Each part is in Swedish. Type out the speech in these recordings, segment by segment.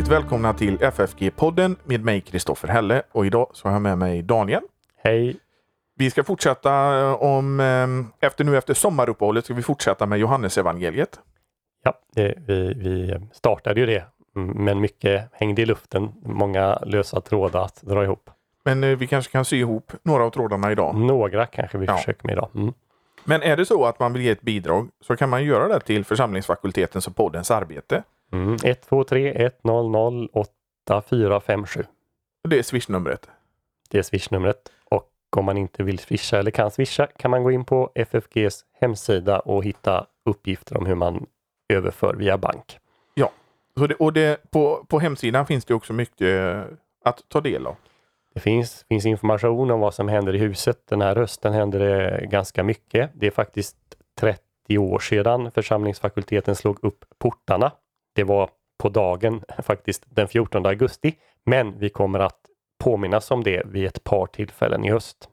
hjärtligt välkomna till FFG-podden med mig Kristoffer Helle och idag så har jag med mig Daniel. Hej! Vi ska fortsätta eh, om, eh, efter nu efter sommaruppehållet ska vi fortsätta med Johannes evangeliet. Ja, det, vi, vi startade ju det, men mycket hängde i luften. Många lösa trådar att dra ihop. Men eh, vi kanske kan sy ihop några av trådarna idag. Några kanske vi Ja. försöker med idag. Mm. Men är det så att man vill ge ett bidrag så kan man göra det till församlingsfakultetens och poddens arbete. Mm. 123 100 8457. Det är swishnumret. Det är swishnumret. Och om man inte vill swisha eller kan swisha kan man gå in på FFGs hemsida och hitta uppgifter om hur man överför via bank. Så det, och det, på, på hemsidan finns det också mycket eh, att ta del av. Det finns, finns information om vad som händer i huset. Den här hösten händer det ganska mycket. Det är faktiskt 30 år sedan församlingsfakulteten slog upp portarna. Det var på dagen, faktiskt den 14 augusti. Men vi kommer att påminnas om det vid ett par tillfällen i höst.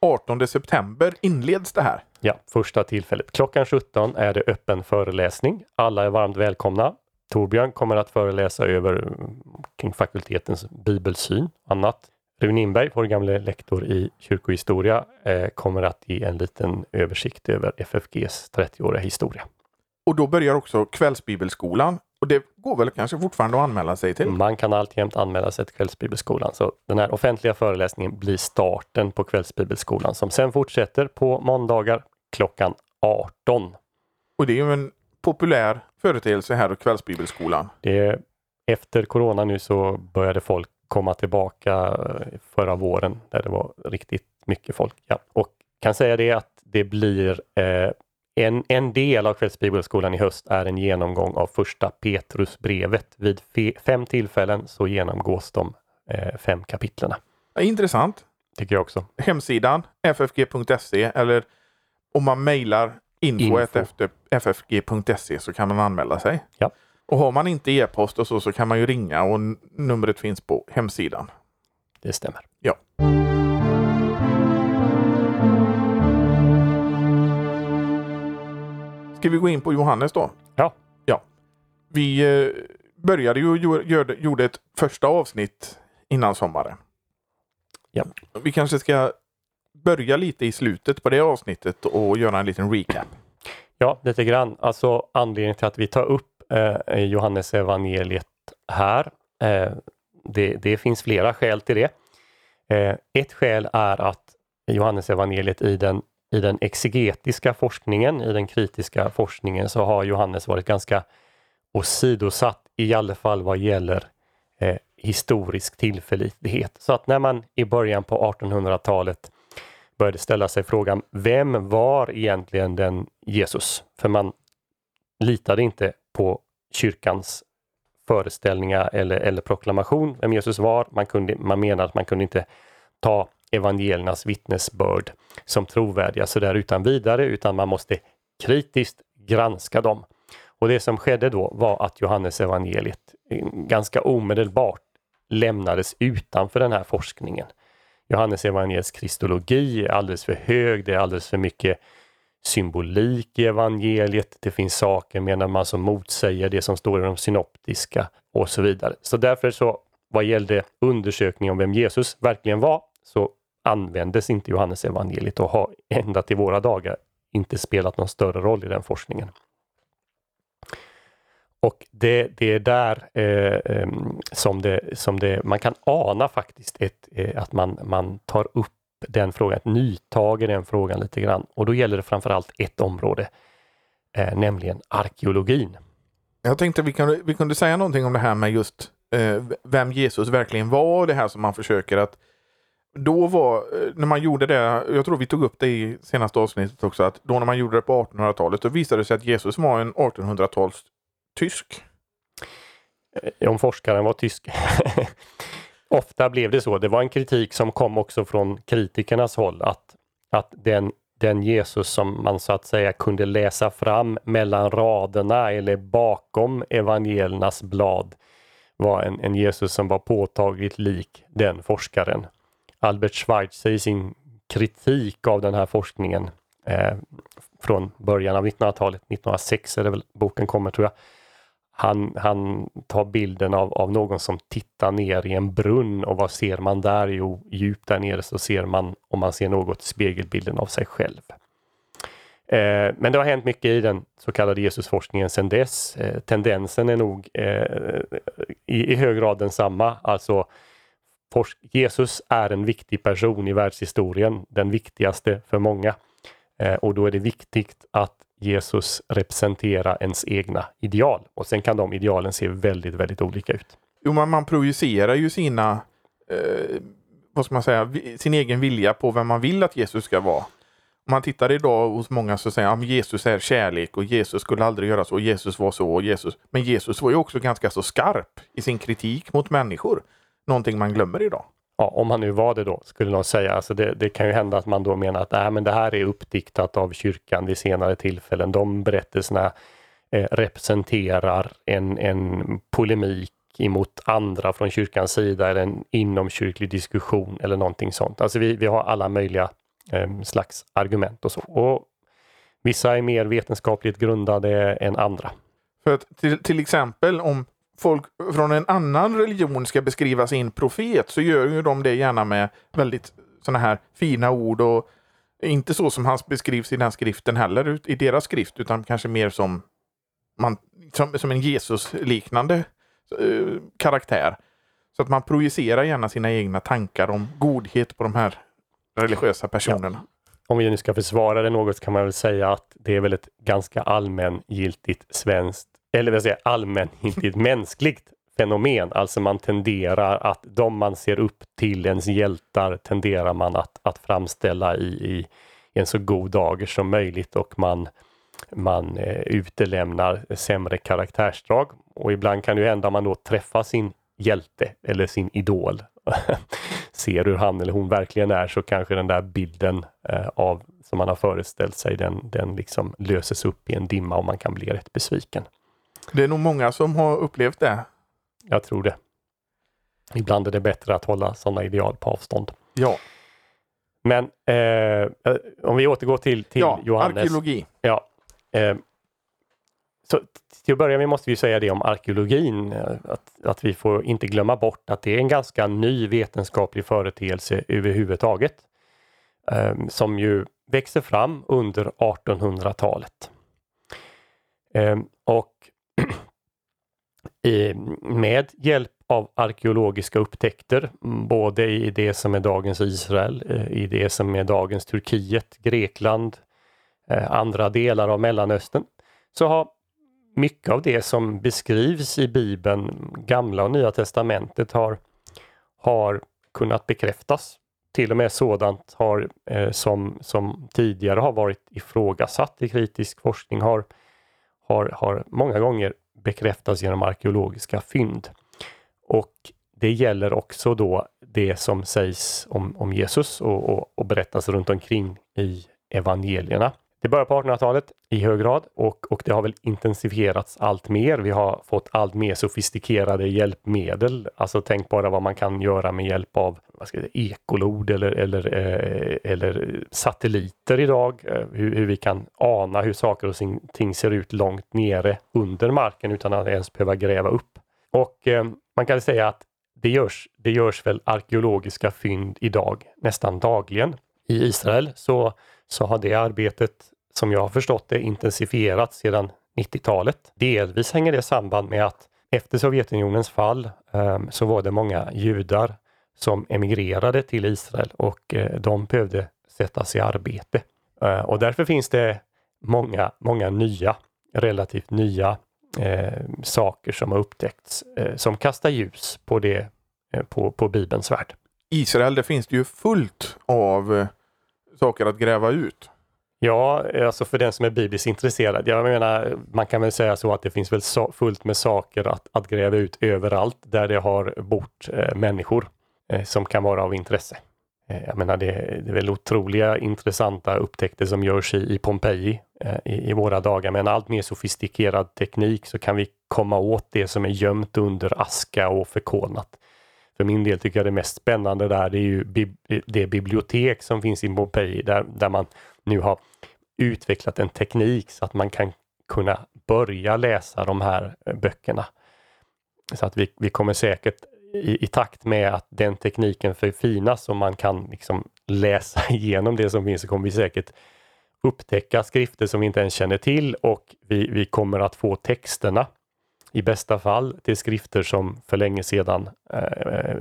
18 september inleds det här. Ja, första tillfället. Klockan 17 är det öppen föreläsning. Alla är varmt välkomna. Torbjörn kommer att föreläsa över mm, kring fakultetens bibelsyn och annat. Rune Inberg, vår gamle lektor i kyrkohistoria, eh, kommer att ge en liten översikt över FFGs 30-åriga historia. Och då börjar också kvällsbibelskolan. Och det går väl kanske fortfarande att anmäla sig till. Man kan alltjämt anmäla sig till Kvällsbibelskolan. Så den här offentliga föreläsningen blir starten på Kvällsbibelskolan som sen fortsätter på måndagar klockan 18. Och det är ju en populär företeelse här och kvällsbibelskolan. Det, efter corona nu så började folk komma tillbaka eh, förra våren där det var riktigt mycket folk. Ja. Och kan säga det att det blir eh, en, en del av Kvällsbibelskolan i höst är en genomgång av första Petrusbrevet. Vid fe, fem tillfällen så genomgås de eh, fem kapitlerna. Intressant. Tycker jag också. Hemsidan ffg.se eller om man mejlar info, Info. efter ffg.se så kan man anmäla sig. Ja. Och har man inte e-post och så, så kan man ju ringa och numret finns på hemsidan. Det stämmer. Ja. Ska vi gå in på Johannes då? Ja. Ja. Vi eh, började ju gör- gjorde ett första avsnitt innan sommaren. Ja. Vi kanske ska börja lite i slutet på det avsnittet och göra en liten recap. Ja, lite grann. Alltså anledningen till att vi tar upp eh, Johannes evangeliet här. Eh, det, det finns flera skäl till det. Eh, ett skäl är att Johannes evangeliet i den, i den exegetiska forskningen, i den kritiska forskningen, så har Johannes varit ganska åsidosatt, i alla fall vad gäller eh, historisk tillförlitlighet. Så att när man i början på 1800-talet började ställa sig frågan, vem var egentligen den Jesus? För man litade inte på kyrkans föreställningar eller, eller proklamation vem Jesus var. Man, kunde, man menar att man kunde inte ta evangeliernas vittnesbörd som trovärdiga sådär utan vidare, utan man måste kritiskt granska dem. Och det som skedde då var att Johannes evangeliet eh, ganska omedelbart lämnades utanför den här forskningen. Johannes evangeliets kristologi är alldeles för hög, det är alldeles för mycket symbolik i evangeliet. Det finns saker menar man som motsäger det som står i de synoptiska och så vidare. Så därför så vad gällde undersökning om vem Jesus verkligen var så användes inte Johannes evangeliet och har ända till våra dagar inte spelat någon större roll i den forskningen. Och det, det är där eh, eh som, det, som det, man kan ana faktiskt ett, eh, att man, man tar upp den frågan, ett nytag i den frågan lite grann. Och då gäller det framförallt ett område, eh, nämligen arkeologin. Jag tänkte vi kunde, vi kunde säga någonting om det här med just eh, vem Jesus verkligen var och det här som man försöker att då var, eh, när man gjorde det, jag tror vi tog upp det i senaste avsnittet också, att då när man gjorde det på 1800-talet, då visade det sig att Jesus var en 1800-tals tysk. Eh, om forskaren var tysk. Ofta blev det så. Det var en kritik som kom också från kritikernas håll att, att den, den Jesus som man så att säga kunde läsa fram mellan raderna eller bakom evangeliernas blad var en, en Jesus som var påtagligt lik den forskaren. Albert Schweitzer i sin kritik av den här forskningen eh, från början av 1900-talet, 1906 är det väl boken kommer tror jag. han, han tar bilden av, av någon som tittar ner i en brunn och vad ser man där? Jo, djupt där nere så ser man, om man ser något, spegelbilden av sig själv. Eh, men det har hänt mycket i den så kallade Jesusforskningen sedan dess. Eh, tendensen är nog eh, i, i hög grad densamma. Alltså Jesus är en viktig person i världshistorien, den viktigaste för många. Eh, och då är det viktigt att Jesus representerar ens egna ideal. Och sen kan de idealen se väldigt, väldigt olika ut. Jo, man, man projicerar ju sina, eh, vad ska man säga, sin egen vilja på vem man vill att Jesus ska vara. Om man tittar idag hos många så säger att Jesus är kärlek och Jesus skulle aldrig göra så. Och Jesus var så och Jesus. Men Jesus var ju också ganska så skarp i sin kritik mot människor. Någonting man glömmer idag. Ja, om han nu var det då, skulle någon säga. Alltså det, det kan ju hända att man då menar att äh, men det här är uppdiktat av kyrkan vid senare tillfällen. De berättelserna eh, representerar en, en polemik emot andra från kyrkans sida eller en inomkyrklig diskussion eller någonting sånt. Alltså vi, vi har alla möjliga eh, slags argument och så. Och vissa är mer vetenskapligt grundade än andra. För att till, till exempel om folk från en annan religion ska beskriva sin profet så gör ju de det gärna med väldigt sådana här fina ord och inte så som han beskrivs i den skriften heller, i deras skrift, utan kanske mer som, man, som, som en Jesus-liknande eh, karaktär. Så att man projicerar gärna sina egna tankar om godhet på de här religiösa personerna. Ja. Om vi nu ska försvara det något kan man väl säga att det är väl ett ganska allmängiltigt svenskt eller vill säga allmängiltigt mänskligt fenomen. Alltså man tenderar att de man ser upp till, ens hjältar, tenderar man att, att framställa i, i, i en så god dager som möjligt och man, man eh, utelämnar sämre karaktärsdrag. Och ibland kan det hända att man då träffar sin hjälte eller sin idol, ser hur han eller hon verkligen är, så kanske den där bilden eh, av som man har föreställt sig, den, den liksom löses upp i en dimma och man kan bli rätt besviken. Det är nog många som har upplevt det. Jag tror det. Ibland är det bättre att hålla sådana ideal på avstånd. Ja. Men eh, om vi återgår till, till ja, Johannes. Arkeologi. Ja. Eh, så till att börja med måste vi säga det om arkeologin, eh, att, att vi får inte glömma bort att det är en ganska ny vetenskaplig företeelse överhuvudtaget. Eh, som ju växer fram under 1800-talet. Eh, och med hjälp av arkeologiska upptäckter, mm, både i det som är dagens Israel, eh, i det som är dagens Turkiet, Grekland, eh, andra delar av Mellanöstern, så har mycket av det som beskrivs i Bibeln, Gamla och Nya Testamentet, har, har kunnat bekräftas. Till och med sådant har, eh, som, som tidigare har varit ifrågasatt i kritisk forskning har, har, har många gånger bekräftas genom arkeologiska fynd. Och det gäller också då det som sägs om, om Jesus och, och, och berättas runt omkring i evangelierna. Det börjar på 1800-talet i hög grad och, och det har väl intensifierats allt mer. Vi har fått allt mer sofistikerade hjälpmedel. Alltså tänk bara vad man kan göra med hjälp av vad ska det, ekolod eller, eller, eh, eller satelliter idag. Eh, hur, hur, vi kan ana hur saker och ting ser ut långt nere under marken utan att ens behöva gräva upp. Och eh, man kan säga att det görs, det görs väl arkeologiska fynd idag nästan dagligen. I Israel så så har det arbetet, som jag har förstått det, intensifierats sedan 90-talet. Delvis hänger det samband med att efter Sovjetunionens fall ehm, så var det många judar som emigrerade till Israel och eh, de behövde sättas i arbete. Eh, och därför finns det många, många nya, relativt nya eh, saker som har upptäckts eh, som kastar ljus på det, på, på Bibelns värld. Israel, det finns det ju fullt av saker att gräva ut. Ja, alltså för den som är bibliskt intresserad. Jag menar, man kan väl säga så att det finns väl so fullt med saker att, att gräva ut överallt där det har bott eh, människor eh, som kan vara av intresse. Eh, jag menar, det, det, är väl otroliga intressanta upptäckter som görs i, i Pompeji eh, i, i, våra dagar. Med en allt mer sofistikerad teknik så kan vi komma åt det som är gömt under aska och förkolnat. För min del tycker jag det mest spännande där det är ju det bibliotek som finns i Pompeji där, där man nu har utvecklat en teknik så att man kan kunna börja läsa de här eh, böckerna. Så att vi, vi kommer säkert i, i takt med att den tekniken förfinas och man kan liksom läsa igenom det som finns så kommer vi säkert upptäcka skrifter som vi inte ens känner till och vi, vi kommer att få texterna i bästa fall till skrifter som för länge sedan eh, eh,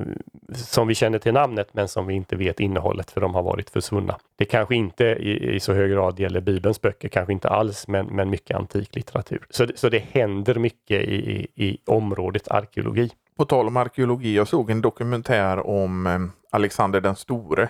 som vi känner till namnet men som vi inte vet innehållet för de har varit försvunna. Det kanske inte i, i så hög grad gäller Bibelns böcker, kanske inte alls, men, men mycket antik litteratur. Så, så det händer mycket i, i, i området arkeologi. På tal om arkeologi, jag såg en dokumentär om eh, Alexander den store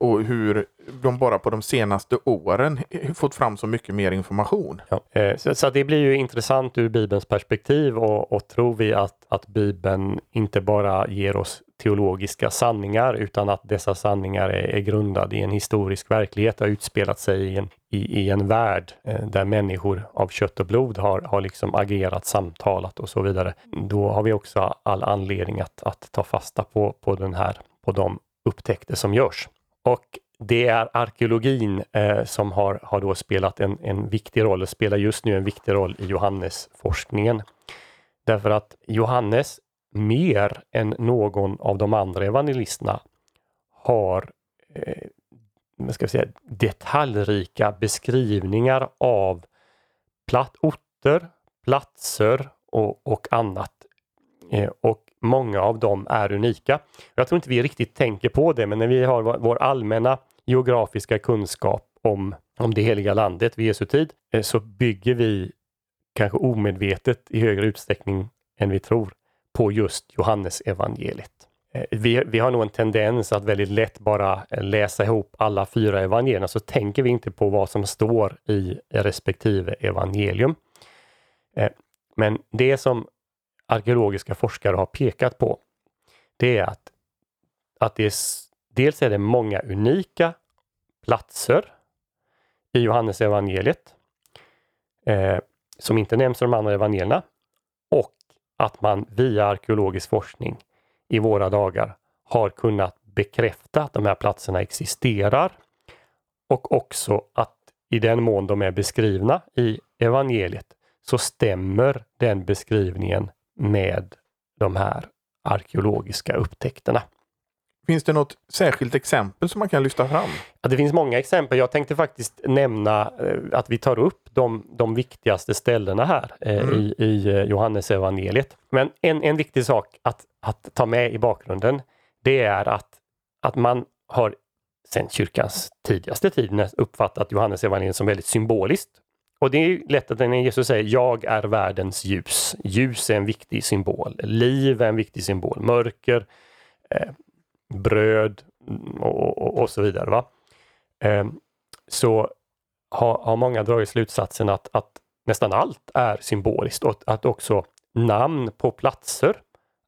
och hur de bara på de senaste åren fått fram så mycket mer information. Ja. Eh, så, så, det blir ju intressant ur Bibelns perspektiv och, och tror vi att, att Bibeln inte bara ger oss teologiska sanningar utan att dessa sanningar är, är grundade i en historisk verklighet, har utspelat sig i en, i, i en värld eh, där människor av kött och blod har, har liksom agerat, samtalat och så vidare. Då har vi också all anledning att, att ta fasta på, på den här, på de upptäckter som görs. Och det är arkeologin eh, som har, har då spelat en, en viktig roll och spelar just nu en viktig roll i Johannesforskningen. Därför att Johannes mer än någon av de andra evangelisterna har eh, ska säga, detaljrika beskrivningar av platt, orter, platser och, och annat. Eh, och många av dem är unika. Jag tror inte vi riktigt tänker på det, men när vi har vår allmänna geografiska kunskap om, om det heliga landet vid Jesu tid, eh, så bygger vi kanske omedvetet i högre utsträckning än vi tror på just Johannes evangeliet. Eh, vi, vi har nog en tendens att väldigt lätt bara eh, läsa ihop alla fyra evangelierna, så tänker vi inte på vad som står i respektive evangelium. Men det som arkeologiska forskare har pekat på, det är att, att det är, dels är det många unika platser i Johannes evangeliet eh, som inte nämns i de andra evangelierna och att man via arkeologisk forskning i våra dagar har kunnat bekräfta att de här platserna existerar och också att i den mån de är beskrivna i evangeliet så stämmer den beskrivningen med de här arkeologiska upptäckterna. Finns det något särskilt exempel som man kan lyfta fram? Ja, det finns många exempel. Jag tänkte faktiskt nämna eh, att vi tar upp de, de viktigaste ställena här eh, mm. i, i eh, Johannes evangeliet. Men en, en viktig sak att, att ta med i bakgrunden, det är att, att man har sedan kyrkans tidigaste tid uppfattat Johannes evangeliet som väldigt symboliskt. Och det är lätt att när Jesus säger jag är världens ljus. Ljus är en viktig symbol. Liv är en viktig symbol. Mörker, eh, bröd och, och, och, så vidare. Va? Eh, så har, har många dragit slutsatsen att, att nästan allt är symboliskt och att också namn på platser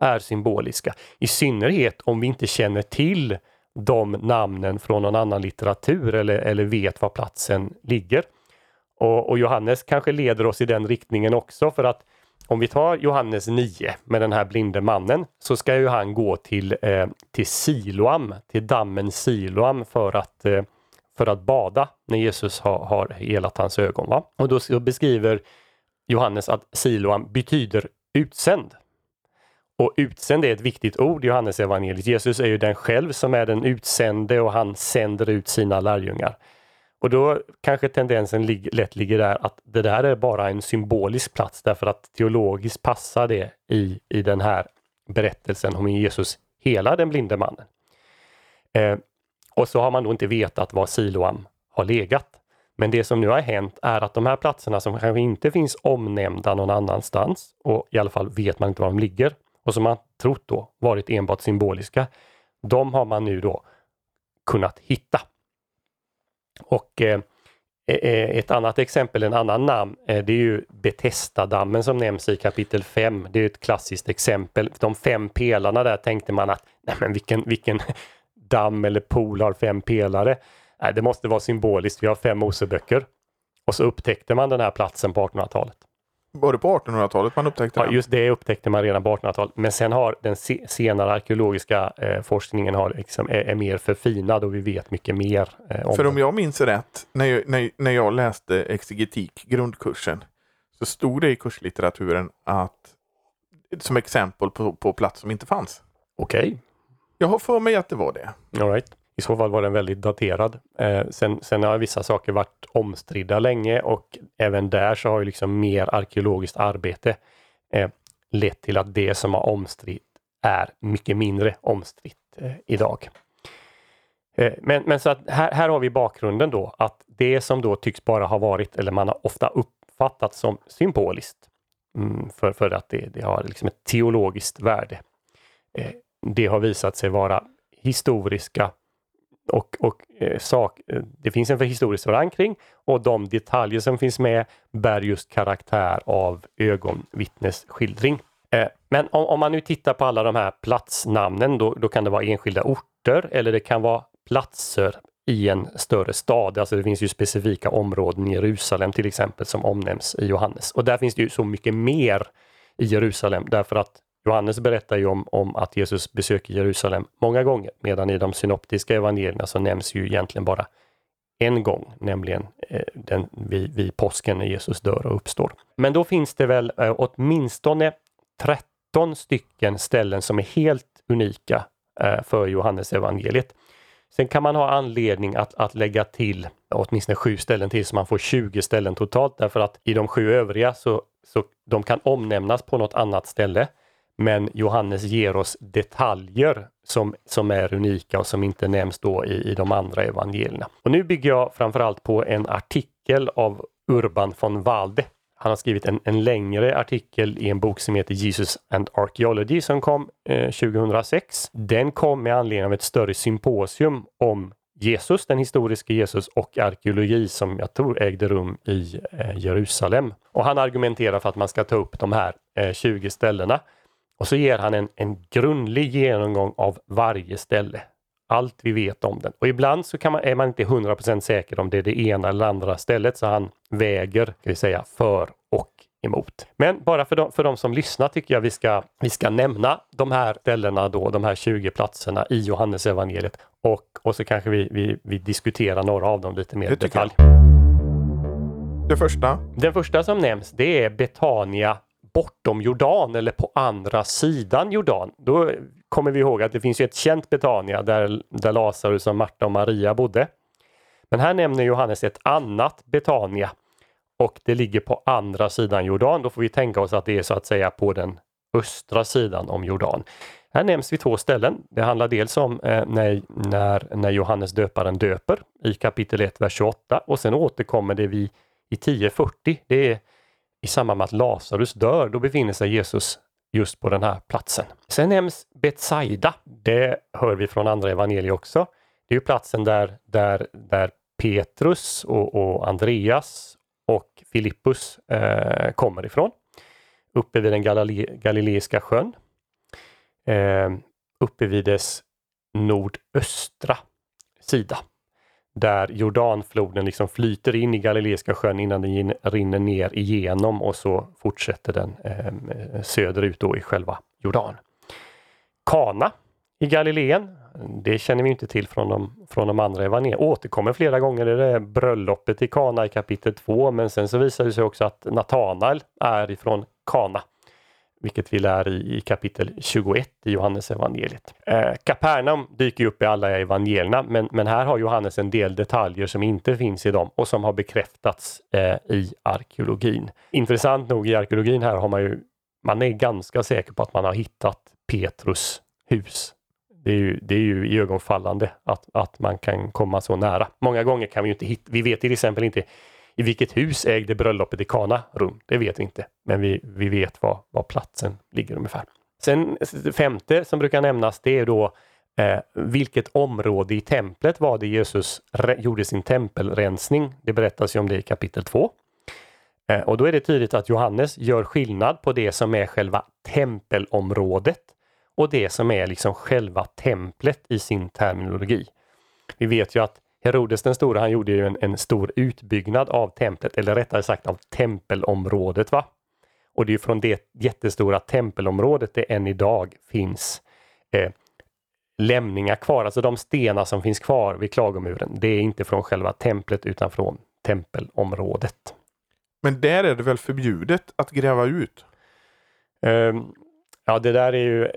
är symboliska. I synnerhet om vi inte känner till de namnen från någon annan litteratur eller, eller vet var platsen ligger. Och, och, Johannes kanske leder oss i den riktningen också för att om vi tar Johannes 9 med den här blinde mannen så ska ju han gå till, eh, till Siloam, till dammen Siloam för att, eh, för att bada när Jesus har, har helat hans ögon. Va? Och då beskriver Johannes att Siloam betyder utsänd. Och utsänd är ett viktigt ord i Johannes evangeliet. Jesus är ju den själv som är den utsände och han sänder ut sina lärjungar. Och då kanske tendensen lig lätt ligger där att det där är bara en symbolisk plats därför att teologiskt passar det i, i den här berättelsen om Jesus hela den blinde mannen. Eh, och så har man då inte vetat var Siloam har legat. Men det som nu har hänt är att de här platserna som kanske inte finns omnämnda någon annanstans och i alla fall vet man inte var de ligger och som man trott då varit enbart symboliska. De har man nu då kunnat hitta. Och eh, e, e, ett annat exempel, en annan namn, eh, det är ju Betestadammen som nämns i kapitel 5. Det är ett klassiskt exempel. De fem pelarna där tänkte man att nej men vilken, vilken damm eller pool har fem pelare? Nej, det måste vara symboliskt, vi har fem Moseböcker. Och så upptäckte man den här platsen på 1800-talet. Var det på 1800-talet man upptäckte ja, Just det upptäckte man redan på 1800-talet. Men sen har den senare arkeologiska eh, forskningen har liksom, är, är, mer förfinad och vi vet mycket mer. Eh, om För om jag minns rätt, när jag, när, när jag läste exegetik, grundkursen, så stod det i kurslitteraturen att som exempel på, på plats som inte fanns. Okej, okay. Jag har för mig att det var det. All right. I så fall var den väldigt daterad. Eh, sen, sen har vissa saker varit omstridda länge och även där så har ju liksom mer arkeologiskt arbete eh, lett till att det som har omstritt är mycket mindre omstritt eh, idag. Eh, men, men så att här, här har vi bakgrunden då att det som då tycks bara ha varit, eller man har ofta uppfattat som symboliskt, mm, för, för att det, det har liksom ett teologiskt värde. Eh, det har visat sig vara historiska och, och eh, sak, eh, det finns en för historisk förankring och de detaljer som finns med bär just karaktär av ögonvittnesskildring. Eh, men om, om, man nu tittar på alla de här platsnamnen, då, då kan det vara enskilda orter eller det kan vara platser i en större stad. Alltså det finns ju specifika områden i Jerusalem till exempel som omnämns i Johannes. Och där finns det ju så mycket mer i Jerusalem därför att Johannes berättar ju om, om att Jesus besöker Jerusalem många gånger medan i de synoptiska evangelierna så nämns ju egentligen bara en gång, nämligen eh, den, vid, vid påsken när Jesus dör och uppstår. Men då finns det väl eh, åtminstone 13 stycken ställen som är helt unika eh, för Johannes evangeliet. Sen kan man ha anledning att, att lägga till åtminstone sju ställen till så man får 20 ställen totalt därför att i de sju övriga så, så de kan omnämnas på något annat ställe. Men Johannes ger oss detaljer som, som är unika och som inte nämns då i, i de andra evangelierna. Och nu bygger jag framförallt på en artikel av Urban von Walde. Han har skrivit en, en längre artikel i en bok som heter Jesus and Archaeology som kom eh, 2006. Den kom med anledning av ett större symposium om Jesus, den historiska Jesus och arkeologi som jag tror ägde rum i eh, Jerusalem. Och han argumenterar för att man ska ta upp de här eh, 20 ställena och så ger han en, en grundlig genomgång av varje ställe. Allt vi vet om den. Och ibland så man, är man inte 100% säker om det är det ena eller andra stället så han väger, ska vi säga, för och emot. Men bara för de, för de som lyssnar tycker jag vi ska, vi ska nämna de här ställena då, de här 20 platserna i Johannes evangeliet och, och så kanske vi, vi, vi diskuterar några av dem lite mer i detalj. Det första? Den första som nämns det är Betania bortom Jordan eller på andra sidan Jordan. Då kommer vi ihåg att det finns ett känt Betania där, där Lazarus och Marta och Maria bodde. Men här nämner Johannes ett annat Betania och det ligger på andra sidan Jordan. Då får vi tänka oss att det är så att säga på den östra sidan om Jordan. Här nämns vi två ställen. Det handlar dels om eh, när, när, när Johannes döparen döper i kapitel 1, vers 28 och sen återkommer det vid i 10.40. Det är i samband med att Lazarus dör, då befinner sig Jesus just på den här platsen. Sen nämns Betsaida. Det hör vi från andra evangelier också. Det är platsen där, där, där Petrus och, och Andreas och Filippus eh, kommer ifrån. Uppe vid den Galile galileiska sjön. Eh, uppe vid dess nordöstra sida där Jordanfloden liksom flyter in i Galileiska sjön innan den rinner ner igenom och så fortsätter den ehm, eh, söderut då i själva Jordan. Kana i Galileen, det känner vi inte till från de, från de andra evangelierna. Återkommer flera gånger i det bröllopet i Kana i kapitel 2 men sen så visar det sig också att Natanael är ifrån Kana vilket vi lär i, i kapitel 21 i Johannes evangeliet. Eh, Kapernaum dyker upp i alla evangelierna men, men här har Johannes en del detaljer som inte finns i dem och som har bekräftats eh, i arkeologin. Intressant nog i arkeologin här har man ju, man är ganska säker på att man har hittat Petrus hus. Det är ju, det är ju iögonfallande att, att man kan komma så nära. Många gånger kan vi ju inte hitta, vi vet till exempel inte i vilket hus ägde bröllopet i Kana rum? Det vet vi inte, men vi, vi vet var, var platsen ligger ungefär. Sen femte som brukar nämnas, det är då eh, vilket område i templet var det Jesus gjorde sin tempelrensning. Det berättas ju om det i kapitel 2. Eh, och då är det tydligt att Johannes gör skillnad på det som är själva tempelområdet och det som är liksom själva templet i sin terminologi. Vi vet ju att Herodes den stora han gjorde ju en, en, stor utbyggnad av templet, eller rättare sagt av tempelområdet. va? Och det är från det jättestora tempelområdet det än idag finns eh, lämningar kvar, alltså de stenar som finns kvar vid klagomuren. Det är inte från själva templet utan från tempelområdet. Men där är det väl förbjudet att gräva ut? Um, ja, det där är ju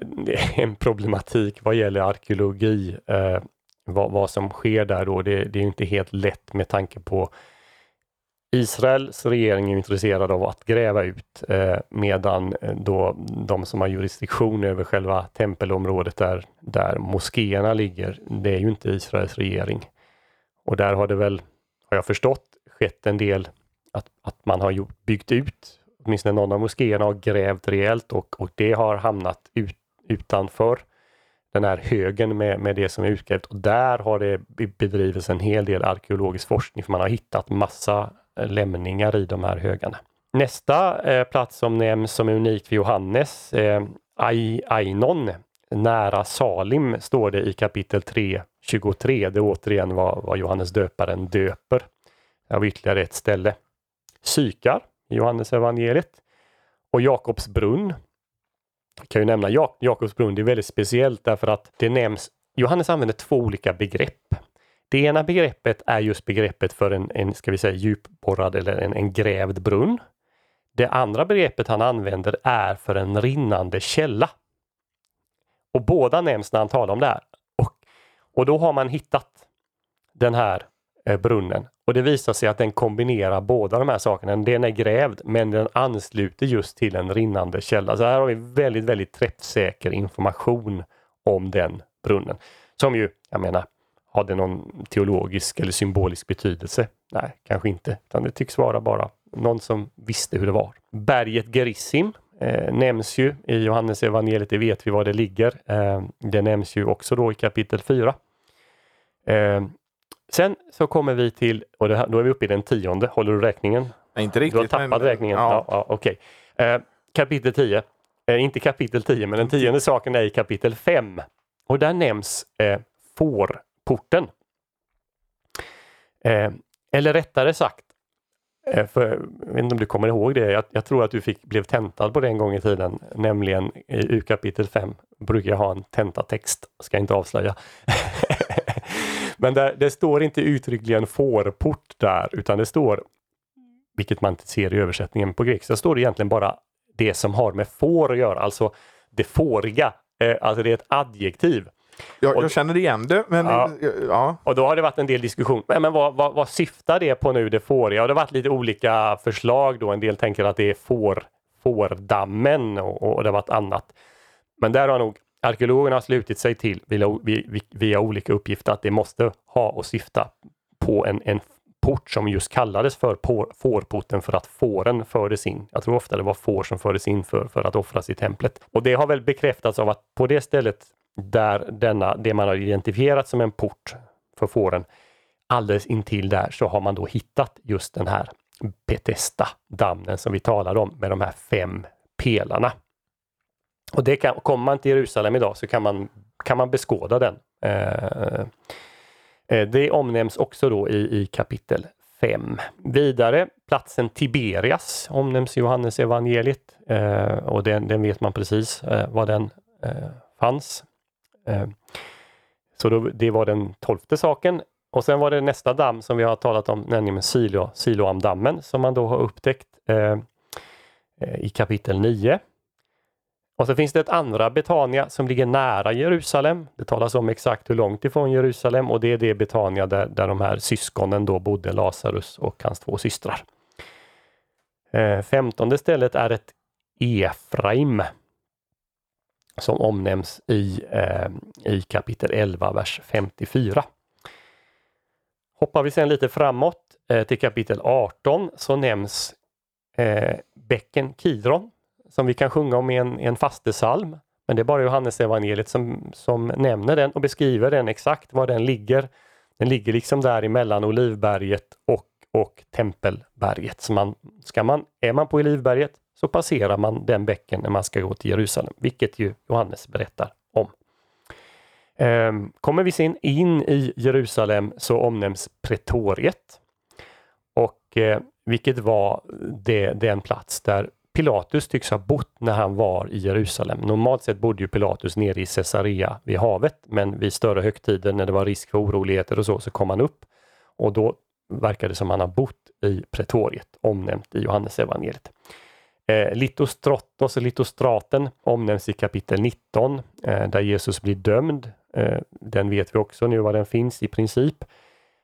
en problematik vad gäller arkeologi. Uh, vad, vad, som sker där då, det, det är inte helt lätt med tanke på Israels regering är intresserad av att gräva ut eh, medan eh, då de som har jurisdiktion över själva tempelområdet där, där moskéerna ligger, det är ju inte Israels regering. Och där har det väl, har jag förstått, skett en del att, att man har gjort, byggt ut, åtminstone någon av moskéerna har grävt rejält och, och det har hamnat ut, utanför den här högen med, med det som är utgrävt och där har det bedrivits en hel del arkeologisk forskning för man har hittat massa eh, lämningar i de här högarna. Nästa eh, plats som nämns som är unik för Johannes, eh, Ainon, nära Salim, står det i kapitel 3, 23. Det är återigen vad, vad Johannes döparen döper av ytterligare ett ställe. Sykar Johannes evangeliet och Jakobs brunn. Jag kan ju nämna Jak Jakobs brunn, det är väldigt speciellt därför att det nämns Johannes använder två olika begrepp. Det ena begreppet är just begreppet för en, en ska vi säga, djupborrad eller en, en grävd brunn. Det andra begreppet han använder är för en rinnande källa. Och båda nämns när han talar om det här. Och, och då har man hittat den här eh, brunnen och det visar sig att den kombinerar båda de här sakerna. Den är grävd men den ansluter just till en rinnande källa. Så här har vi väldigt, väldigt träffsäker information om den brunnen. Som ju, jag menar, har det någon teologisk eller symbolisk betydelse? Nej, kanske inte. Utan det tycks vara bara någon som visste hur det var. Berget Gerissim eh, nämns ju i Johannes evangeliet, det vet vi var det ligger. Eh, det nämns ju också då i kapitel 4. Eh, sen så kommer vi till, och här, då är vi uppe i den tionde, håller du räkningen? Nej, inte riktigt. Du har tappat men, räkningen? Ja. ja, ja. Okay. Eh, kapitel 10, eh, inte kapitel 10, men den tionde saken är i kapitel 5. Och där nämns eh, får porten. Eh, eller rättare sagt, eh, för, jag vet inte om du kommer ihåg det, jag, jag, tror att du fick, blev tentad på det en gång i tiden, nämligen i U kapitel 5 brukar jag ha en tentatext, ska inte avslöja. Men där, det står inte uttryckligen fårport där, utan det står, vilket man inte ser i översättningen på grekiska, står det egentligen bara det som har med får att göra, alltså det fåriga. Eh, alltså det är ett adjektiv. Jag, jag känner igen det, men ja. ja. Och då har det varit en del diskussion. Men, men vad, vad, vad syftar det på nu, det fåriga? Och det har varit lite olika förslag då. En del tänker att det är får, fårdammen och, och det har varit annat. Men där har nog arkeologerna har slutit sig till via, via, olika uppgifter att det måste ha och syfta på en, en port som just kallades för fårporten för att fåren fördes in. Jag tror ofta det var får som fördes in för, för att offras i templet. Och det har väl bekräftats av att på det stället där denna, det man har identifierat som en port för fåren, alldeles intill där så har man då hittat just den här Petesta dammen som vi talade om med de här fem pelarna. Och det kan, kommer man till Jerusalem idag så kan man, kan man beskåda den. Eh, eh det omnämns också då i, i kapitel 5. Vidare, platsen Tiberias omnämns i Johannes evangeliet eh, och den, den, vet man precis eh, var den eh, fanns. Eh, så då, det var den tolfte saken. Och sen var det nästa damm som vi har talat om, nämligen Silo, Siloamdammen som man då har upptäckt eh, eh i kapitel 9. Och så finns det ett andra Betania som ligger nära Jerusalem. Det talas om exakt hur långt ifrån Jerusalem och det är det Betania där, där de här syskonen då bodde, Lazarus och hans två systrar. Eh, femtonde stället är ett Efraim som omnämns i, eh, i kapitel 11, vers 54. Hoppar vi sedan lite framåt eh, till kapitel 18 så nämns eh, bäcken Kidron som vi kan sjunga om i en, en fastesalm. Men det är bara Johannes evangeliet som, som nämner den och beskriver den exakt var den ligger. Den ligger liksom där emellan Olivberget och, och Tempelberget. Så man, ska man, är man på Olivberget så passerar man den bäcken när man ska gå till Jerusalem, vilket ju Johannes berättar om. Ehm, kommer vi sen in i Jerusalem så omnämns pretoriet. Och eh, vilket var det, den plats där Pilatus tycks ha bott när han var i Jerusalem. Normalt sett bodde ju Pilatus nere i Caesarea vid havet, men vid större högtider när det var risk för oroligheter och så, så kom han upp. Och då verkar det som han har bott i pretoriet, omnämnt i Johannes evangeliet. Eh, Litostrotos och Litostraten omnämns i kapitel 19 eh, där Jesus blir dömd. Eh, den vet vi också nu var den finns i princip.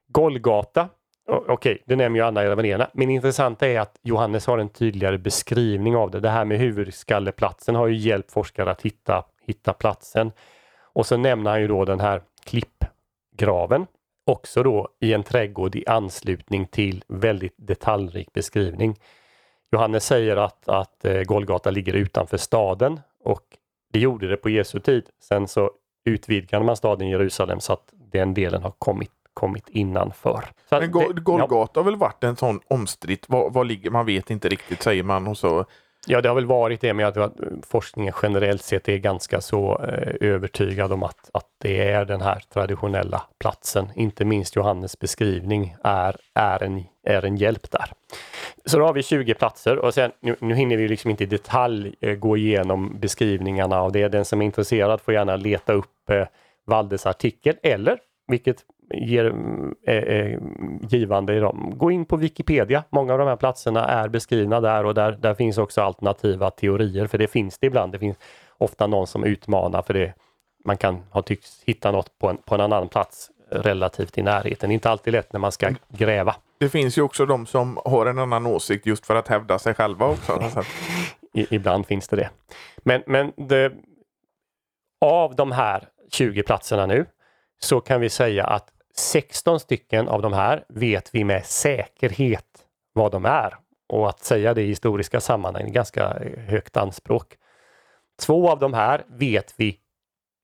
Golgata, okej, okay, det nämner ju alla evangelierna, men intressanta är att Johannes har en tydligare beskrivning av det. Det här med huvudskalleplatsen har ju hjälpt forskare att hitta, hitta platsen. Och så nämner han ju då den här klippgraven också då i en trädgård i anslutning till väldigt detaljrik beskrivning. Johannes säger att, att eh, Golgata ligger utanför staden och det gjorde det på Jesu tid. Sen så utvidgade man staden Jerusalem så att den delen har kommit, kommit innanför. Så Men Go Golgata ja. har väl varit en sån omstritt, var, var ligger, man vet inte riktigt säger man och så Ja, det har väl varit det, men jag tror att forskningen generellt sett är ganska så eh, övertygad om att, att det är den här traditionella platsen. Inte minst Johannes beskrivning är, är, en, är en hjälp där. Så då har vi 20 platser och sen, nu, nu hinner vi liksom inte i detalj eh, gå igenom beskrivningarna av det. Den som är intresserad får gärna leta upp eh, Valdes artikel eller, vilket ger, är, är givande i dem. Gå in på Wikipedia. Många av de här platserna är beskrivna där och där, där finns också alternativa teorier för det finns det ibland. Det finns ofta någon som utmanar för det. Man kan ha tyckt hitta något på en, på en annan plats relativt i närheten. Det är inte alltid lätt när man ska gräva. Det finns ju också de som har en annan åsikt just för att hävda sig själva också. I, ibland finns det det. Men, men det, av de här 20 platserna nu så kan vi säga att 16 stycken av de här vet vi med säkerhet vad de är. Och att säga det i historiska sammanhang är ganska högt anspråk. Två av de här vet vi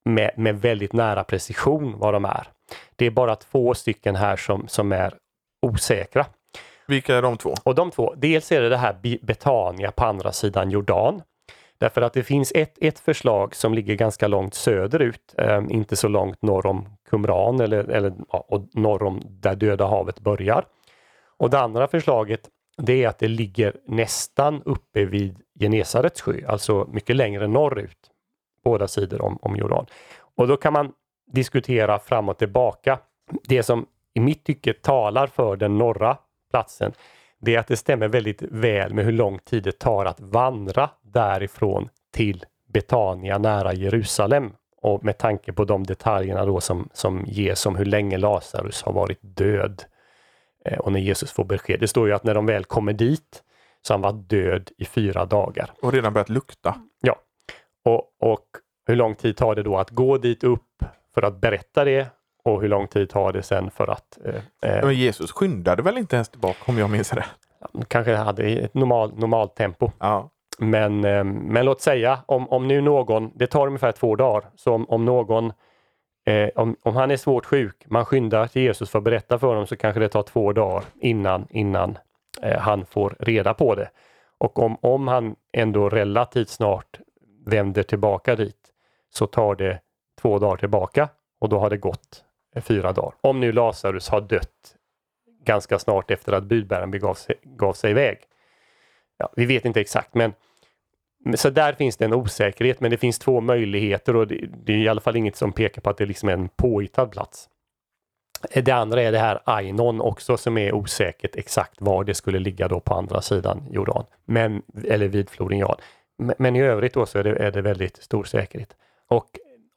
med, med väldigt nära precision vad de är. Det är bara två stycken här som, som är osäkra. Vilka är de två? Och de två, dels är det det här Betania på andra sidan Jordan. Därför att det finns ett, ett förslag som ligger ganska långt söderut, eh, inte så långt norr om Qumran eller, eller ja, norr om där Döda havet börjar. Och det andra förslaget det är att det ligger nästan uppe vid Genesarets sjö, alltså mycket längre norrut, båda sidor om, om Jordan. Och då kan man diskutera fram och tillbaka. Det som i mitt tycke talar för den norra platsen, det är att det stämmer väldigt väl med hur lång tid det tar att vandra därifrån till Betania nära Jerusalem. Och med tanke på de detaljerna då som, som ges om hur länge Lazarus har varit död. Eh, och när Jesus får besked. Det står ju att när de väl kommer dit så han var död i fyra dagar. Och redan börjat lukta. Ja. Och, och hur lång tid tar det då att gå dit upp för att berätta det och hur lång tid tar det sen för att... Eh, eh Men Jesus skyndade väl inte ens tillbaka om jag minns rätt? Kanske hade ett normal, normalt tempo. Ja. Men, eh, men låt säga om, om nu någon, det tar ungefär två dagar, så om, om någon eh, om, om han är svårt sjuk, man skyndar till Jesus för att berätta för honom så kanske det tar två dagar innan, innan eh, han får reda på det. Och om, om han ändå relativt snart vänder tillbaka dit så tar det två dagar tillbaka och då har det gått eh, fyra dagar. Om nu Lazarus har dött ganska snart efter att budbäraren begav sig, gav sig iväg. Ja, vi vet inte exakt men så där finns det en osäkerhet men det finns två möjligheter och det, det är i alla fall inget som pekar på att det liksom är en påhittad plats. Det andra är det här Ainon också som är osäkert exakt var det skulle ligga då på andra sidan Jordan. Men, eller vid floden Jordan. Men, men i övrigt då så är det, är det väldigt stor säkerhet. Och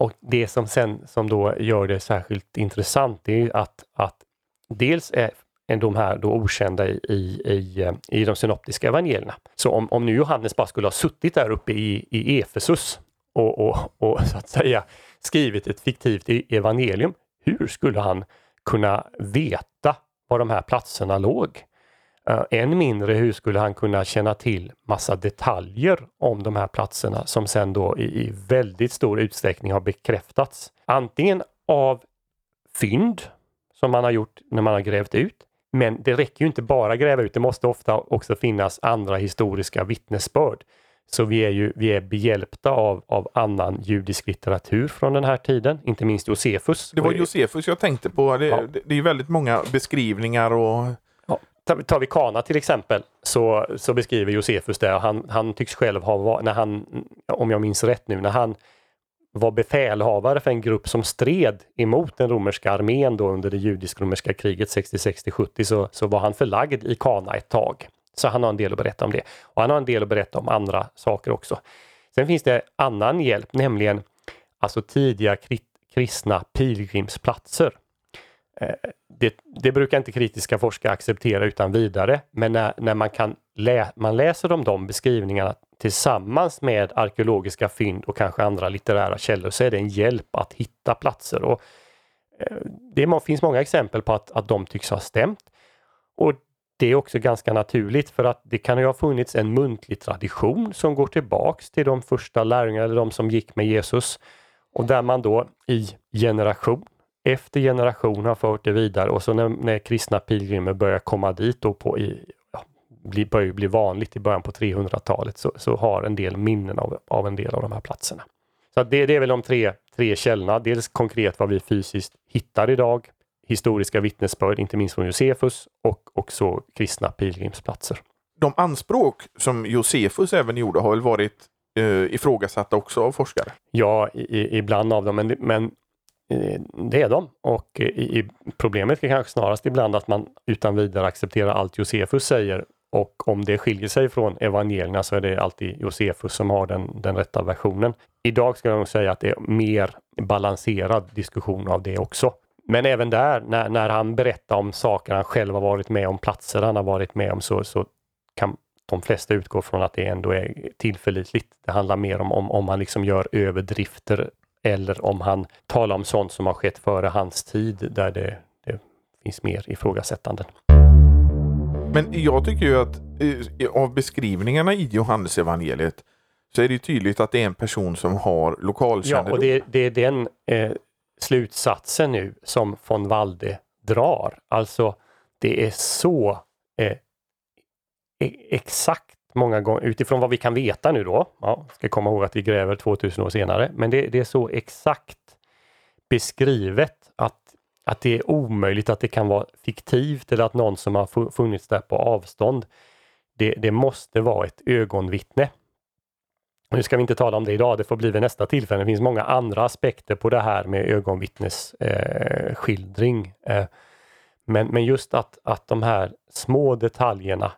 och det som sen som då gör det särskilt intressant är att, att dels är än de här då okända i, i, eh, i de synoptiska evangelierna. Så om, om nu Johannes bara skulle ha suttit där uppe i, i Efesus och, och, och så att säga skrivit ett fiktivt e- evangelium, hur skulle han kunna veta var de här platserna låg? Eh, än mindre hur skulle han kunna känna till massa detaljer om de här platserna som sen då i, i väldigt stor utsträckning har bekräftats. Antingen av fynd som man har gjort när man har grävt ut. Men det räcker ju inte bara gräva ut, det måste ofta också finnas andra historiska vittnesbörd. Så vi är ju vi är behjälpta av, av annan judisk litteratur från den här tiden, inte minst Josefus. Det var Josefus jag tänkte på. Det, ja. det, det är väldigt många beskrivningar och tar vi Kana till exempel så, så beskriver Josefus det. Han, han tycks själv ha, när han, om jag minns rätt nu, när han var befälhavare för en grupp som stred emot den romerska armén då under det judisk-romerska kriget 60-60-70 så, så var han förlagd i Kana ett tag. Så han har en del att berätta om det. Och han har en del att berätta om andra saker också. Sen finns det annan hjälp, nämligen alltså tidiga kristna pilgrimsplatser. Eh, det, det, brukar inte kritiska forskare acceptera utan vidare, men när, när man, kan lä man läser om de beskrivningarna tillsammans med arkeologiska fynd och kanske andra litterära källor så är det en hjälp att hitta platser. Och, eh, det finns många exempel på att, att de tycks ha stämt. Och det är också ganska naturligt för att det kan ju ha funnits en muntlig tradition som går tillbaks till de första lärjungarna eller de som gick med Jesus och där man då i generation efter generation har fört det vidare och så när, när kristna pilgrimer börjar komma dit då på i, ja, bli, börjar bli vanligt i början på 300-talet så, så har en del minnen av, av en del av de här platserna. Så det, det är väl de tre, tre källorna. Dels konkret vad vi fysiskt hittar idag, historiska vittnesbörd, inte minst från Josefus och också kristna pilgrimsplatser. De anspråk som Josefus även gjorde har väl varit eh, ifrågasatta också av forskare? Ja, i, ibland av dem, men, men Eh, det är de och i, problemet är kanske snarast ibland att man utan vidare accepterar allt Josefus säger och om det skiljer sig från evangelierna så är det alltid Josefus som har den, den rätta versionen. Idag ska jag nog säga att det är mer balanserad diskussion av det också. Men även där, när, när han berättar om saker han själv har varit med om, platser han har varit med om, så, så kan de flesta utgå från att det ändå är tillförlitligt. Det handlar mer om om, om han liksom gör överdrifter eller om han talar om sånt som har skett före hans tid där det, det finns mer ifrågasättanden. Men jag tycker ju att eh, av beskrivningarna i Johannesevangeliet så är det tydligt att det är en person som har lokalkännedom. Ja, och det, det är den eh, slutsatsen nu som von Walde drar. Alltså, det är så eh, e-, exakt många gånger, utifrån vad vi kan veta nu då, ja, ska komma ihåg att vi gräver 2000 år senare, men det, det är så exakt beskrivet att, det är omöjligt att det kan vara fiktivt eller att någon som har funnits där på avstånd. Det, det måste vara ett ögonvittne. Nu ska vi inte tala om det idag, det får bli vid nästa tillfälle. Det finns många andra aspekter på det här med ögonvittnesskildring. Eh, eh, men, men just att, att de här små detaljerna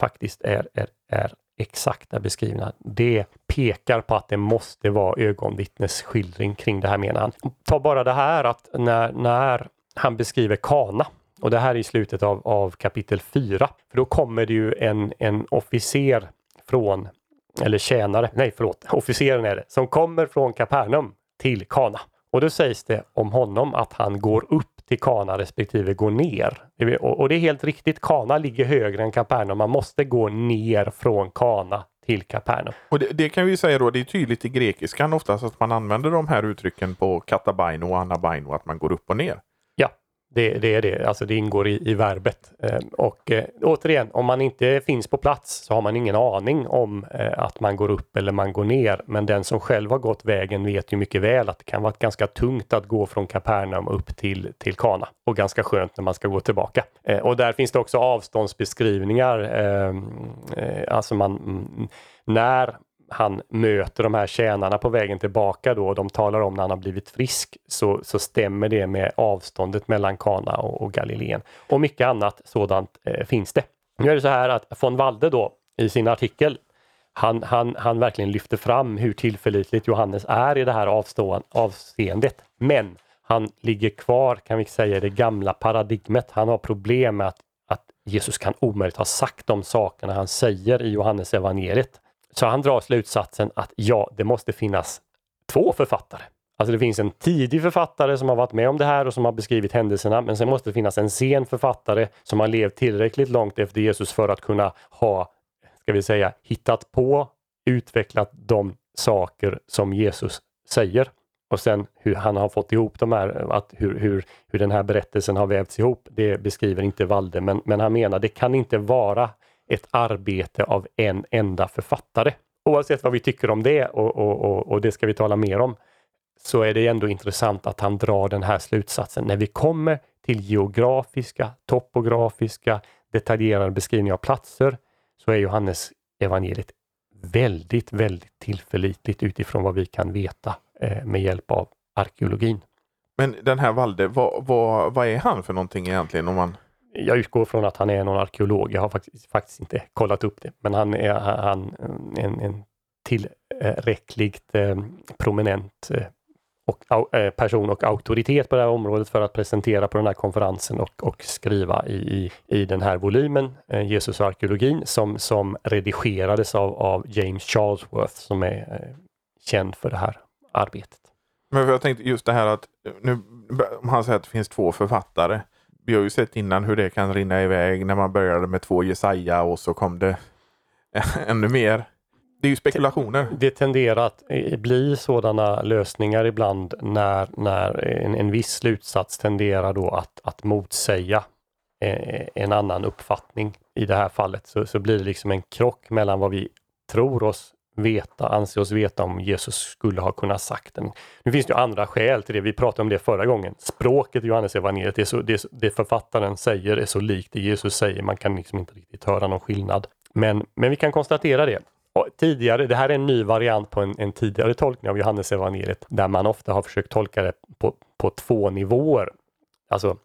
faktiskt är, är, är exakta beskrivna. Det pekar på att det måste vara ögonvittnesskildring kring det här menar han. Ta bara det här att när, när han beskriver Kana och det här är i slutet av, av kapitel 4. För då kommer det ju en, en officer från, eller tjänare, nej förlåt, officeren är det, som kommer från Kapernaum till Kana. Och då sägs det om honom att han går upp till Kana respektive gå ner. Och det är helt riktigt, Kana ligger högre än Kapernaum. Man måste gå ner från Kana till Kapernaum. Och det, det, kan vi säga då, det är tydligt i grekiskan oftast att man använder de här uttrycken på katabaino och anabaino, att man går upp och ner. Det, det, är det, alltså det ingår i, i verbet. Eh, och eh, återigen, om man inte finns på plats så har man ingen aning om eh, att man går upp eller man går ner. Men den som själv har gått vägen vet ju mycket väl att det kan vara ganska tungt att gå från Kapernaum upp till, till Kana och ganska skönt när man ska gå tillbaka. Eh, och där finns det också avståndsbeskrivningar. Eh, eh alltså man, mm, när han möter de här tjänarna på vägen tillbaka då och de talar om när han har blivit frisk så, så stämmer det med avståndet mellan Kana och, och Galileen. Och mycket annat sådant eh, finns det. Nu är det så här att von Walde då i sin artikel han, han, han verkligen lyfter fram hur tillförlitligt Johannes är i det här avstånd, avseendet. Men han ligger kvar kan vi säga i det gamla paradigmet. Han har problem med att, att Jesus kan omöjligt ha sagt de sakerna han säger i Johannes evangeliet. Så han drar slutsatsen att ja, det måste finnas två författare. Alltså det finns en tidig författare som har varit med om det här och som har beskrivit händelserna, men sen måste det finnas en sen författare som har levt tillräckligt långt efter Jesus för att kunna ha, ska vi säga, hittat på, utvecklat de saker som Jesus säger. Och sen hur han har fått ihop de här, att hur, hur, hur den här berättelsen har vävts ihop, det beskriver inte Valde, men, men han menar det kan inte vara ett arbete av en enda författare. Oavsett vad vi tycker om det och, och, och, och det ska vi tala mer om, så är det ändå intressant att han drar den här slutsatsen. När vi kommer till geografiska, topografiska, detaljerade beskrivningar av platser så är Johannes evangeliet väldigt, väldigt tillförlitligt utifrån vad vi kan veta eh, med hjälp av arkeologin. Men den här Valde, vad, vad, vad är han för någonting egentligen? Om man... Jag utgår från att han är någon arkeolog. Jag har faktiskt, faktiskt inte kollat upp det, men han är han, en, en tillräckligt eh, prominent eh, och, eh, person och auktoritet på det här området för att presentera på den här konferensen och, och skriva i, i, i den här volymen, eh, Jesus och arkeologin, som, som redigerades av, av James Charlesworth som är eh, känd för det här arbetet. Men jag tänkte just det här att eh, nu, om han säger att det finns två författare. Vi har ju sett innan hur det kan rinna iväg när man började med två Jesaja och så kom det ännu mer det är ju spekulationer. Det tenderar att eh, bli sådana lösningar ibland när, när en, en viss slutsats tenderar då att, att motsäga eh, en annan uppfattning. I det här fallet så, så blir det liksom en krock mellan vad vi tror oss veta, anse oss veta om Jesus skulle ha kunnat sagt den. Nu finns det ju andra skäl till det. Vi pratade om det förra gången. Språket i Johannes evangeliet, det, är så, det, det författaren säger är så likt det Jesus säger. Man kan liksom inte riktigt höra någon skillnad. Men, men vi kan konstatera det tidigare, det här är en ny variant på en, en tidigare tolkning av Johannes evangeliet där man ofta har försökt tolka det på, på två nivåer. Alltså,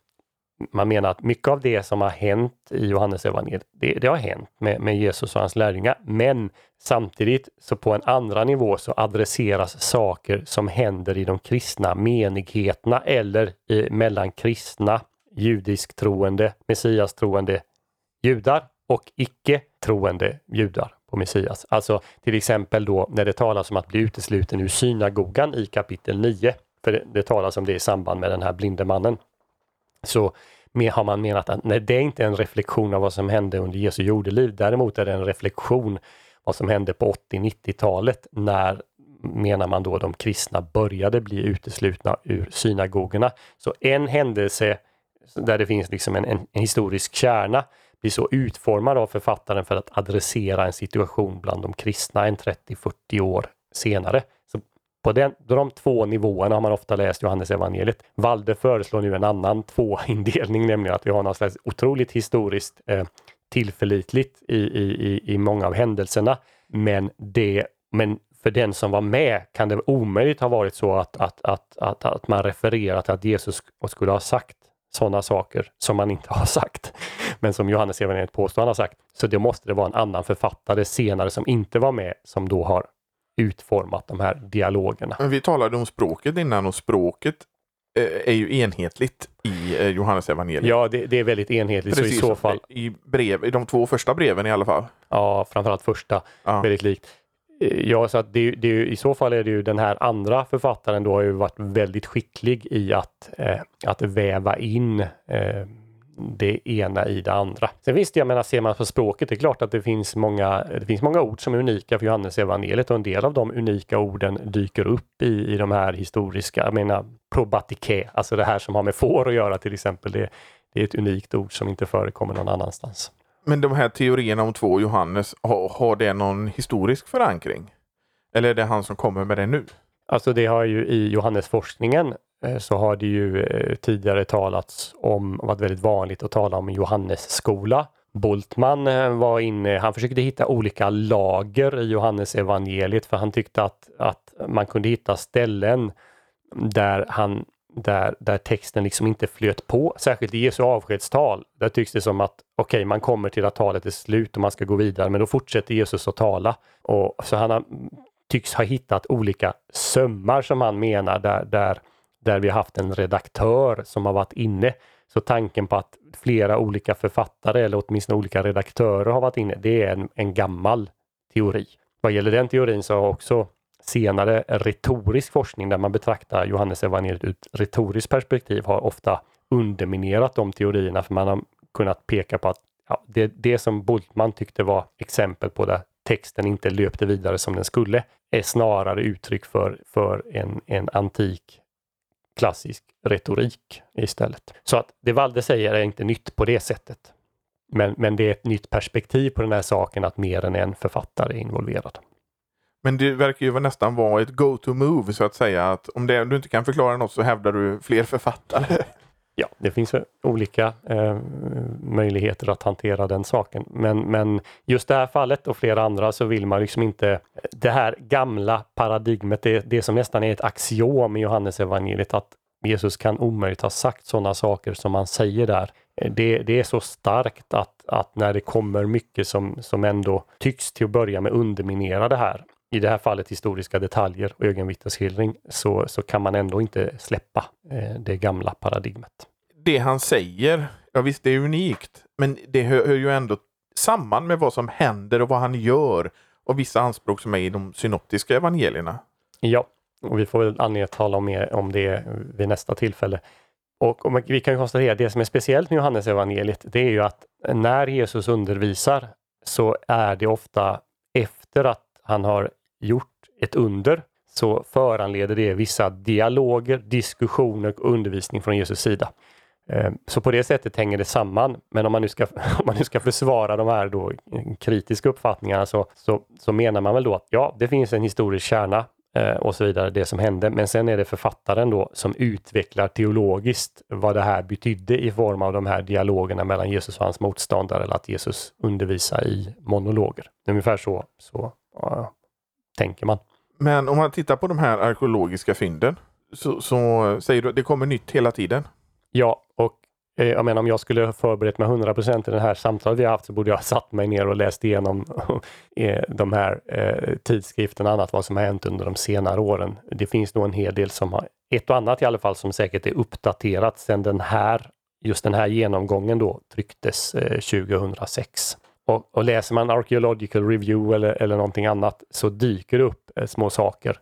man menar att mycket av det som har hänt i Johannes evangeliet, det, det har hänt med, med Jesus och hans lärjungar. Men samtidigt så på en andra nivå så adresseras saker som händer i de kristna menigheterna eller i, mellan kristna, judisk troende, messias troende judar och icke troende judar på Messias. Alltså till exempel då när det talas om att bli utesluten ur synagogan i kapitel 9. För det, det talas om det i samband med den här blinde mannen. Så har man menat att nej, det är inte en reflektion av vad som hände under Jesu jordeliv. Däremot är det en reflektion vad som hände på 80-90-talet när menar man då de kristna började bli uteslutna ur synagogorna. Så en händelse där det finns liksom en, en, en historisk kärna blir så utformad av författaren för att adressera en situation bland de kristna en 30-40 år senare. Så på den, de två nivåerna har man ofta läst Johannes evangeliet. Valde föreslår nu en annan tvåindelning, nämligen att vi har något slags otroligt historiskt eh, tillförlitligt i, i, i många av händelserna. Men, det, men för den som var med kan det omöjligt ha varit så att, att, att, att, att man refererar till att Jesus skulle ha sagt sådana saker som man inte har sagt, men som Johannes evangeliet påstår han har sagt. Så det måste det vara en annan författare senare som inte var med som då har utformat de här dialogerna. Men vi talade om språket innan och språket eh, är ju enhetligt i eh, Johannes evangeliet. Ja, det, det, är väldigt enhetligt. Precis, så i så fall... I, brev, I de två första breven i alla fall. Ja, framförallt första. Ja. Väldigt likt. Eh, ja, så att det, det, i så fall är det ju den här andra författaren då har ju varit väldigt skicklig i att, eh, att väva in eh, det ena i det andra. Sen visst, jag menar, ser man på språket, det är klart att det finns många, det finns många ord som är unika för Johannes evangeliet och en del av de unika orden dyker upp i, i de här historiska, jag menar probatike, alltså det här som har med får att göra till exempel. Det, det är ett unikt ord som inte förekommer någon annanstans. Men de här teorierna om två Johannes, har, har det någon historisk förankring? Eller är det han som kommer med det nu? Alltså det har ju i Johannesforskningen Eh, så har det ju eh, tidigare talats om, varit väldigt vanligt att tala om Johannesskola. Boltman eh, var inne, han försökte hitta olika lager i Johannes evangeliet för han tyckte att, att man kunde hitta ställen där han där, där texten liksom inte flöt på, särskilt i Jesu avskedstal. Där tycks det som att okej, okay, man kommer till att talet är slut och man ska gå vidare, men då fortsätter Jesus att tala. Och, så han har, tycks ha hittat olika sömmar som han menar där, där, där vi har haft en redaktör som har varit inne. Så tanken på att flera olika författare eller åtminstone olika redaktörer har varit inne, det är en, en gammal teori. Vad gäller den teorin så har också senare retorisk forskning där man betraktar Johannes evangeliet ur ett retoriskt perspektiv har ofta underminerat de teorierna för man har kunnat peka på att ja, det, det som Bultman tyckte var exempel på där texten inte löpte vidare som den skulle är snarare uttryck för, för en, en antik klassisk retorik istället. Så att det Valde säger är inte nytt på det sättet. Men, men det är ett nytt perspektiv på den här saken att mer än en författare är involverad. Men det verkar ju nästan vara ett go-to-move så att säga. Att om det, du inte kan förklara något så hävdar du fler författare. Ja, det finns olika eh, möjligheter att hantera den saken. Men, men just det här fallet och flera andra så vill man liksom inte det här gamla paradigmet, det, det som nästan är ett axiom i Johannes evangeliet att Jesus kan omöjligt ha sagt sådana saker som han säger där. Eh, det, det, är så starkt att, att när det kommer mycket som, som ändå tycks till att börja med underminera det här, i det här fallet historiska detaljer och ögonvittnesskildring, så, så kan man ändå inte släppa eh, det gamla paradigmet. Det han säger, ja visst det är unikt, men det hör, hör ju ändå samman med vad som händer och vad han gör och vissa anspråk som är i de synoptiska evangelierna. Ja, och vi får väl anledning att tala mer om det vid nästa tillfälle. Och, och vi kan konstatera att det som är speciellt med Johannes evangeliet, det är ju att när Jesus undervisar så är det ofta efter att han har gjort ett under så föranleder det vissa dialoger, diskussioner och undervisning från Jesus sida. Eh, så på det sättet hänger det samman. Men om man nu ska, om man nu ska försvara de här då eh, kritiska uppfattningarna så, så, så menar man väl då att ja, det finns en historisk kärna eh, och så vidare, det som hände. Men sen är det författaren då som utvecklar teologiskt vad det här betydde i form av de här dialogerna mellan Jesus och hans motståndare eller att Jesus undervisar i monologer. Ungefär så, så ja, tänker man. Men om man tittar på de här arkeologiska fynden så, så säger du att det kommer nytt hela tiden? Ja, och eh, jag menar om jag skulle ha förberett mig 100 procent i den här samtalet vi har haft så borde jag ha satt mig ner och läst igenom eh, de här eh, tidskrifterna och annat vad som har hänt under de senare åren. Det finns nog en hel del som har, ett och annat i alla fall, som säkert är uppdaterat sedan den här, just den här genomgången då trycktes 2006. Och, och läser man Archaeological Review eller, eller någonting annat så dyker det upp små saker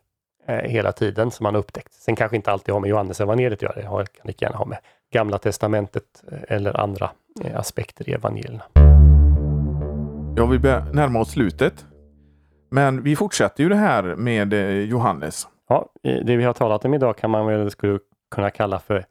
hela tiden som man upptäckt. Sen kanske inte alltid har med Johannes evangeliet att göra, det kan lika gärna ha med Gamla testamentet eh, eller andra eh, aspekter i evangelierna. Ja, vi börjar närma oss slutet. Men vi fortsätter ju det här med eh, Johannes. Ja, det vi har talat om idag kan man väl skulle kunna kalla för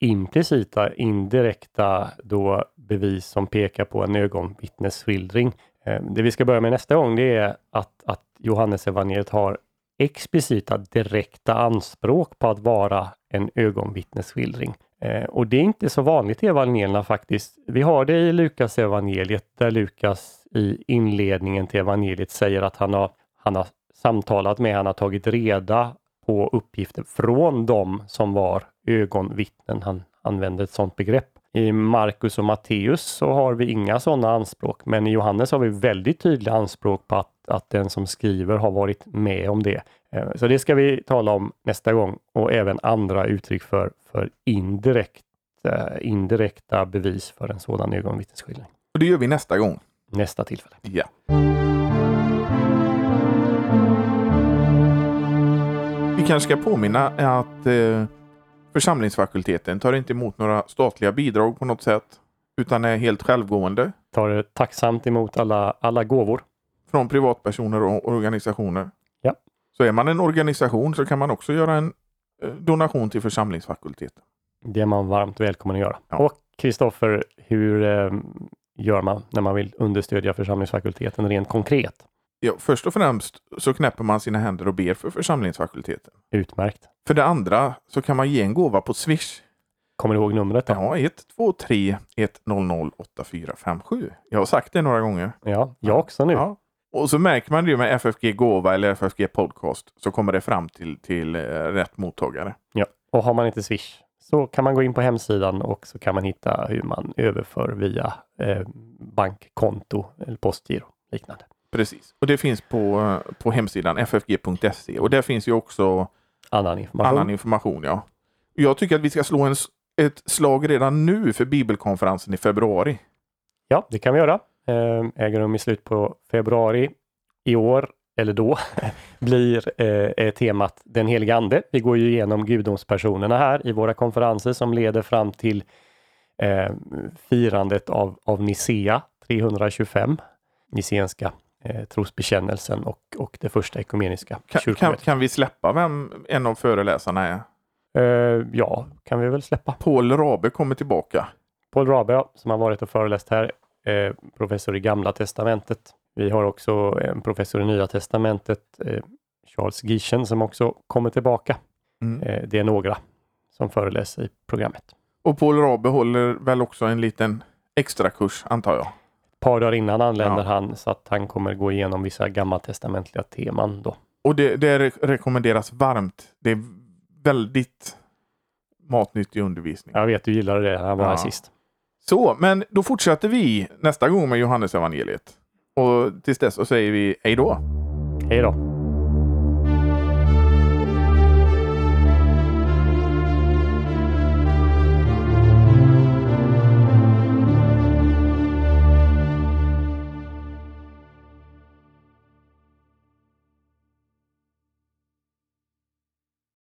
implicita, indirekta då bevis som pekar på en ögonvittnesskildring. Eh, det vi ska börja med nästa gång det är att, att Johannes evangeliet har explicita direkta anspråk på att vara en ögonvittnesskildring. Eh, och det är inte så vanligt i evangelierna faktiskt. Vi har det i Lukas evangeliet där Lukas i inledningen till evangeliet säger att han har, han har samtalat med, han har tagit reda på uppgifter från dem som var ögonvittnen. Han använder ett sådant begrepp. I Markus och Matteus så har vi inga sådana anspråk, men i Johannes har vi väldigt tydliga anspråk på att, att den som skriver har varit med om det. Eh, så det ska vi tala om nästa gång och även andra uttryck för, för indirekt, eh, indirekta bevis för en sådan ögonvittnesskildring. Och det gör vi nästa gång. Nästa tillfälle. Ja. Vi kanske ska påminna att eh, församlingsfakulteten tar inte emot några statliga bidrag på något sätt utan är helt självgående. Tar tacksamt emot alla, alla gåvor. Från privatpersoner och organisationer. Ja. Så är man en organisation så kan man också göra en eh, donation till församlingsfakulteten. Det är man varmt välkommen att göra. Ja. Och Kristoffer, hur eh, gör man när man vill understödja församlingsfakulteten rent konkret? Ja, först och främst så knäpper man sina händer och ber för församlingsfakulteten. Utmärkt. För det andra så kan man ge en gåva på Swish. Kommer du ihåg numret? Då? Ja, 123 100 8457. Jag har sagt det några gånger. Ja, jag också nu. Ja. Och så märker man det med FFG Gåva eller FFG Podcast så kommer det fram till, till eh, rätt mottagare. Ja, och har man inte Swish så kan man gå in på hemsidan och så kan man hitta hur man överför via eh, bankkonto eller postgiro liknande. Precis, och det finns på, på hemsidan ffg.se och där finns ju också Annan information. annan information. Ja. Jag tycker att vi ska slå en, ett slag redan nu för bibelkonferensen i februari. Ja, det kan vi göra. Eh, äger rum i slutet på februari i år, eller då, blir eh, temat Den heliga Ande. Vi går ju igenom gudomspersonerna här i våra konferenser som leder fram till eh, firandet av, av Nicea 325, Nicenska eh, trosbekännelsen och, och det första ekumeniska Kan, kan, kan vi släppa vem en av föreläsarna är? Eh, ja, kan vi väl släppa. Paul Rabe kommer tillbaka. Paul Rabe ja, som har varit och föreläst här, eh, professor i Gamla Testamentet. Vi har också en professor i Nya Testamentet, eh, Charles Gischen, som också kommer tillbaka. Mm. Eh, det är några som föreläser i programmet. Och Paul Rabe håller väl också en liten extra kurs antar jag. Par dagar innan anländer Ja. han så att han kommer gå igenom vissa gammaltestamentliga teman då. Och det, det re- rekommenderas varmt. Det är väldigt matnyttig undervisning. Jag vet du gillade det han var här Ja. sist. Så, men då fortsätter vi nästa gång med Johannes evangeliet. Och tills dess så säger vi hej då. Hej då!